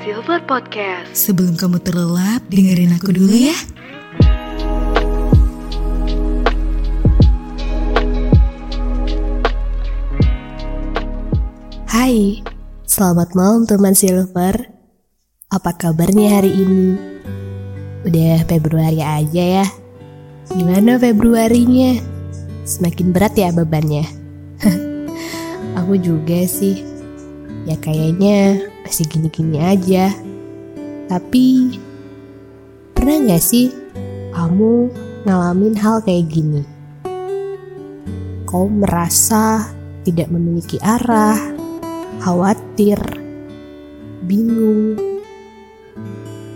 Silver Podcast. Sebelum kamu terlelap, dengerin aku dulu ya. Hai, selamat malam teman Silver. Apa kabarnya hari ini? Udah Februari aja ya. Gimana Februarinya? Semakin berat ya bebannya. Aku juga sih. Ya kayaknya masih gini-gini aja. Tapi pernah gak sih kamu ngalamin hal kayak gini? Kau merasa tidak memiliki arah, khawatir, bingung,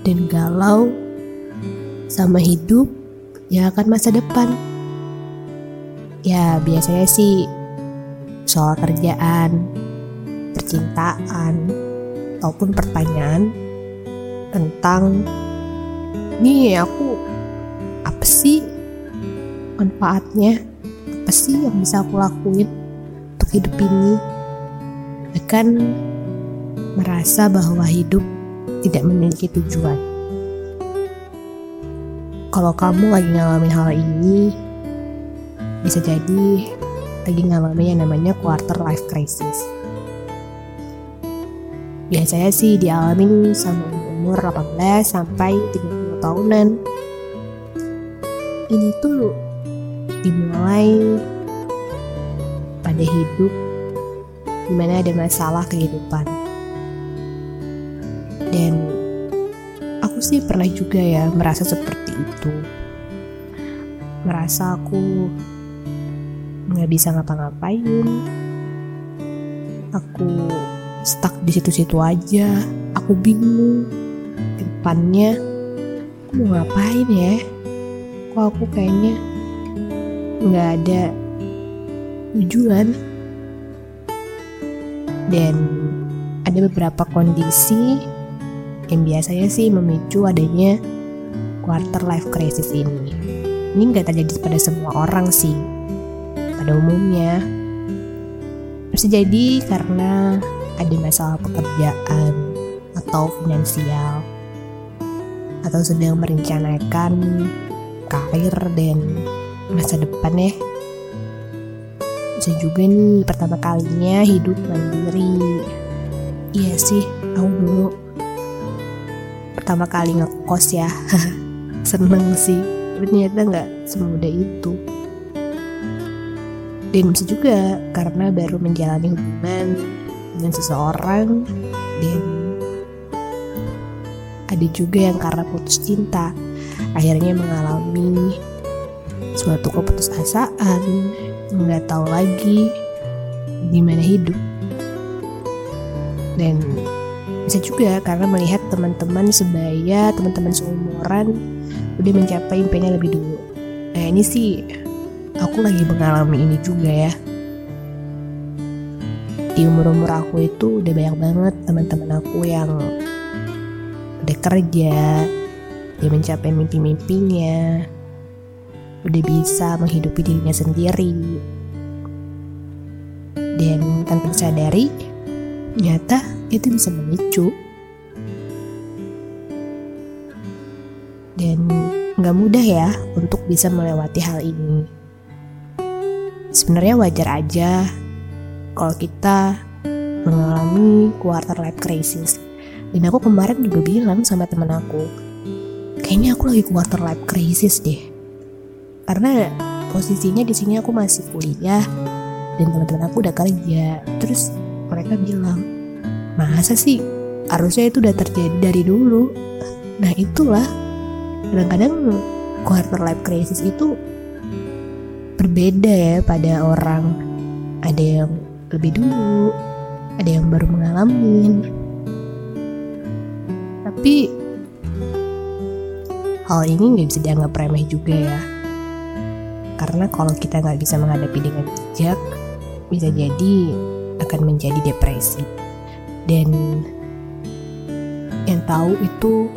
dan galau sama hidup yang akan masa depan. Ya biasanya sih soal kerjaan, percintaan, ataupun pertanyaan tentang nih aku apa sih manfaatnya, apa sih yang bisa aku lakuin untuk hidup ini. Bahkan merasa bahwa hidup tidak memiliki tujuan. Kalau kamu lagi ngalamin hal ini, bisa jadi lagi ngalamin yang namanya quarter life crisis. Biasanya sih dialamin sama umur 18 sampai 30 tahunan. Ini tuh dimulai pada hidup di mana ada masalah kehidupan. Dan aku sih pernah juga ya merasa seperti itu. Merasa aku nggak bisa ngapa-ngapain. Aku stuck di situ-situ aja. Aku bingung. Depannya aku mau ngapain ya? Kok aku kayaknya nggak ada tujuan. Dan ada beberapa kondisi yang biasanya sih memicu adanya quarter life crisis ini. Ini nggak terjadi pada semua orang sih, pada umumnya. Bisa jadi karena ada masalah pekerjaan atau finansial, atau sedang merencanakan karir dan masa depan ya. Bisa juga nih pertama kalinya hidup mandiri. Iya sih, aku dulu pertama kali ngekos ya. Seneng sih, ternyata nggak semudah itu. Dan bisa juga karena baru menjalani hubungan dengan seseorang dan ada juga yang karena putus cinta akhirnya mengalami suatu keputusasaan nggak tahu lagi gimana hidup. Dan bisa juga karena melihat teman-teman sebaya teman-teman seumuran udah mencapai impiannya lebih dulu. Nah ini sih aku lagi mengalami ini juga ya di umur-umur aku itu udah banyak banget teman-teman aku yang udah kerja dia mencapai mimpi-mimpinya udah bisa menghidupi dirinya sendiri. Dan tanpa disadari ternyata itu bisa memicu. Dan nggak mudah ya untuk bisa melewati hal ini. Sebenarnya wajar aja kalau kita mengalami quarter life crisis. Dan aku kemarin juga bilang sama temen aku kayaknya aku lagi quarter life crisis deh. Karena posisinya di sini aku masih kuliah dan teman-teman aku udah kerja. Terus mereka bilang masa sih harusnya itu udah terjadi dari dulu? Nah itulah. Kadang-kadang quarter life crisis itu berbeda ya pada orang. Ada yang lebih dulu. Ada yang baru mengalami. Tapi hal ini nggak bisa dianggap remeh juga ya. Karena kalau kita nggak bisa menghadapi dengan bijak bisa jadi akan menjadi depresi. Dan yang tahu itu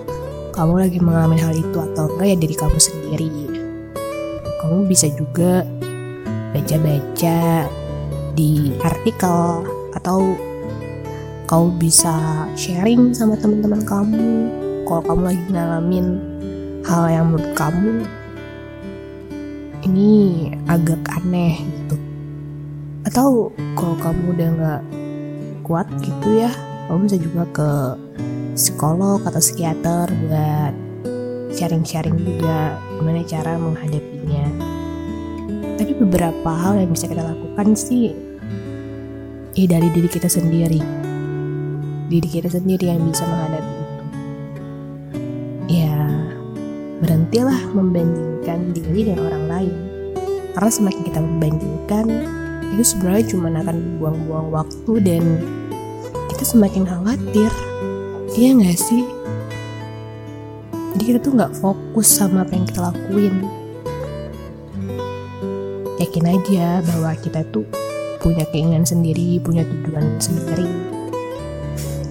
kamu lagi mengalami hal itu atau enggak ya dari kamu sendiri. Kamu bisa juga baca-baca di artikel atau kau bisa sharing sama teman-teman kamu kalau kamu lagi ngalamin hal yang menurut kamu ini agak aneh gitu. Atau kalau kamu udah nggak kuat gitu ya kamu bisa juga ke psikolog atau psikiater buat sharing-sharing juga gimana cara menghadapinya. Tapi beberapa hal yang bisa kita lakukan sih ya dari diri kita sendiri. Diri kita sendiri yang bisa menghadapi itu. Ya berhentilah membandingkan diri dengan orang lain. Karena semakin kita membandingkan itu sebenarnya cuma akan buang-buang waktu dan kita semakin khawatir. Iya nggak sih? Jadi kita tuh nggak fokus sama apa yang kita lakuin. Yakin aja bahwa kita tuh punya keinginan sendiri punya tujuan sendiri.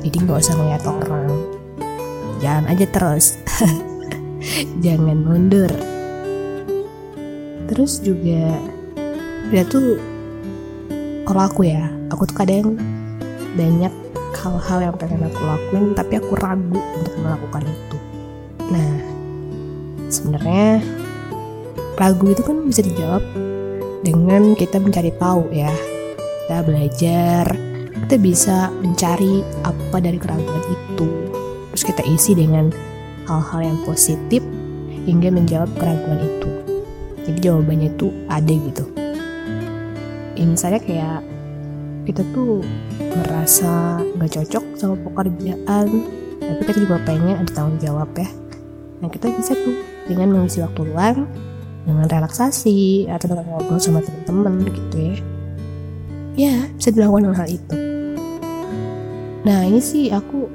Jadi nggak usah ngeliat orang. Jalan aja terus. Jangan mundur. Terus juga dia tuh kalau aku ya aku tuh kadang banyak hal-hal yang pengen aku lakuin tapi aku ragu untuk melakukan itu. Nah sebenarnya ragu itu kan bisa dijawab dengan kita mencari tahu ya kita belajar kita bisa mencari apa dari keraguan itu. Terus kita isi dengan hal-hal yang positif hingga menjawab keraguan itu. Jadi jawabannya itu ada gitu. Ya misalnya kayak kita tuh merasa gak cocok sama pekerjaan tapi kita juga pengen ada tanggung jawab ya. Nah kita bisa tuh dengan mengisi waktu luang dengan relaksasi atau dengan ngobrol sama teman-teman gitu ya ya bisa dilakukan hal itu. Nah ini sih aku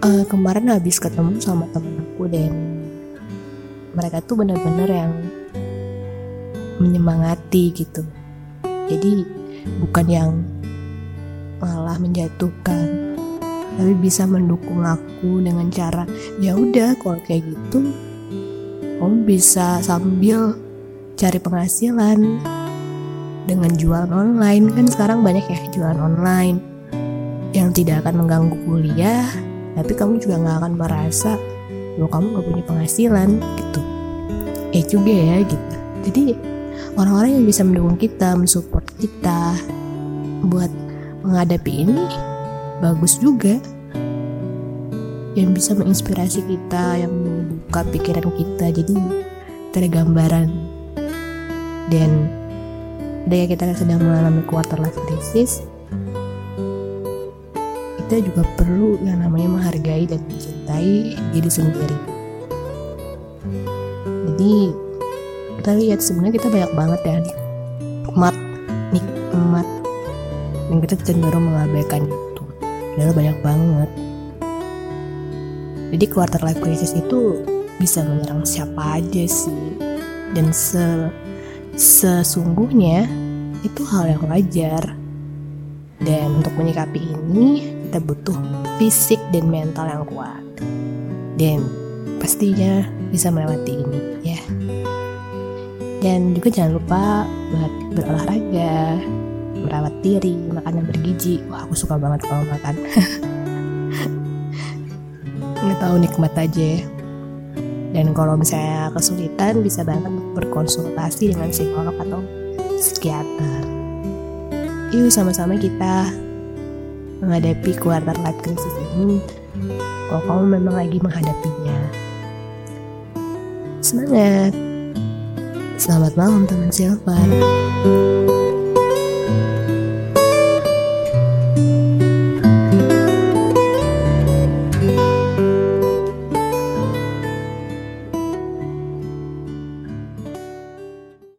uh, kemarin habis ketemu sama temen aku dan mereka tuh benar-benar yang menyemangati gitu. Jadi bukan yang malah menjatuhkan tapi bisa mendukung aku dengan cara ya udah kalau kayak gitu kamu bisa sambil cari penghasilan dengan jualan online. Kan sekarang banyak ya jualan online yang tidak akan mengganggu kuliah tapi kamu juga nggak akan merasa bahwa kamu gak punya penghasilan gitu. Eh juga ya gitu. Jadi orang-orang yang bisa mendukung kita mensupport kita buat menghadapi ini bagus juga. Yang bisa menginspirasi kita yang membuka pikiran kita jadi ada gambaran dan ketika kita sedang mengalami quarter life crisis kita juga perlu yang namanya menghargai dan mencintai diri sendiri. Jadi kita lihat sebenarnya kita banyak banget ya nikmat nikmat dan kita cenderung mengabaikan itu. Padahal banyak banget. Jadi quarter life crisis itu bisa menyerang siapa aja sih? Dan se sesungguhnya itu hal yang wajar. Dan untuk menyikapi ini kita butuh fisik dan mental yang kuat. Dan pastinya bisa melewati ini ya. Dan juga jangan lupa buat berolahraga merawat diri makan yang bergizi. Wah aku suka banget kalau makan. Nggak tahu nikmat aja ya. Dan kalau misalnya kesulitan bisa banget berkonsultasi dengan psikolog atau psikiater. Yuk sama-sama kita menghadapi quarter life crisis ini. Kalau kamu memang lagi menghadapinya. Semangat! Selamat malam teman Silvan.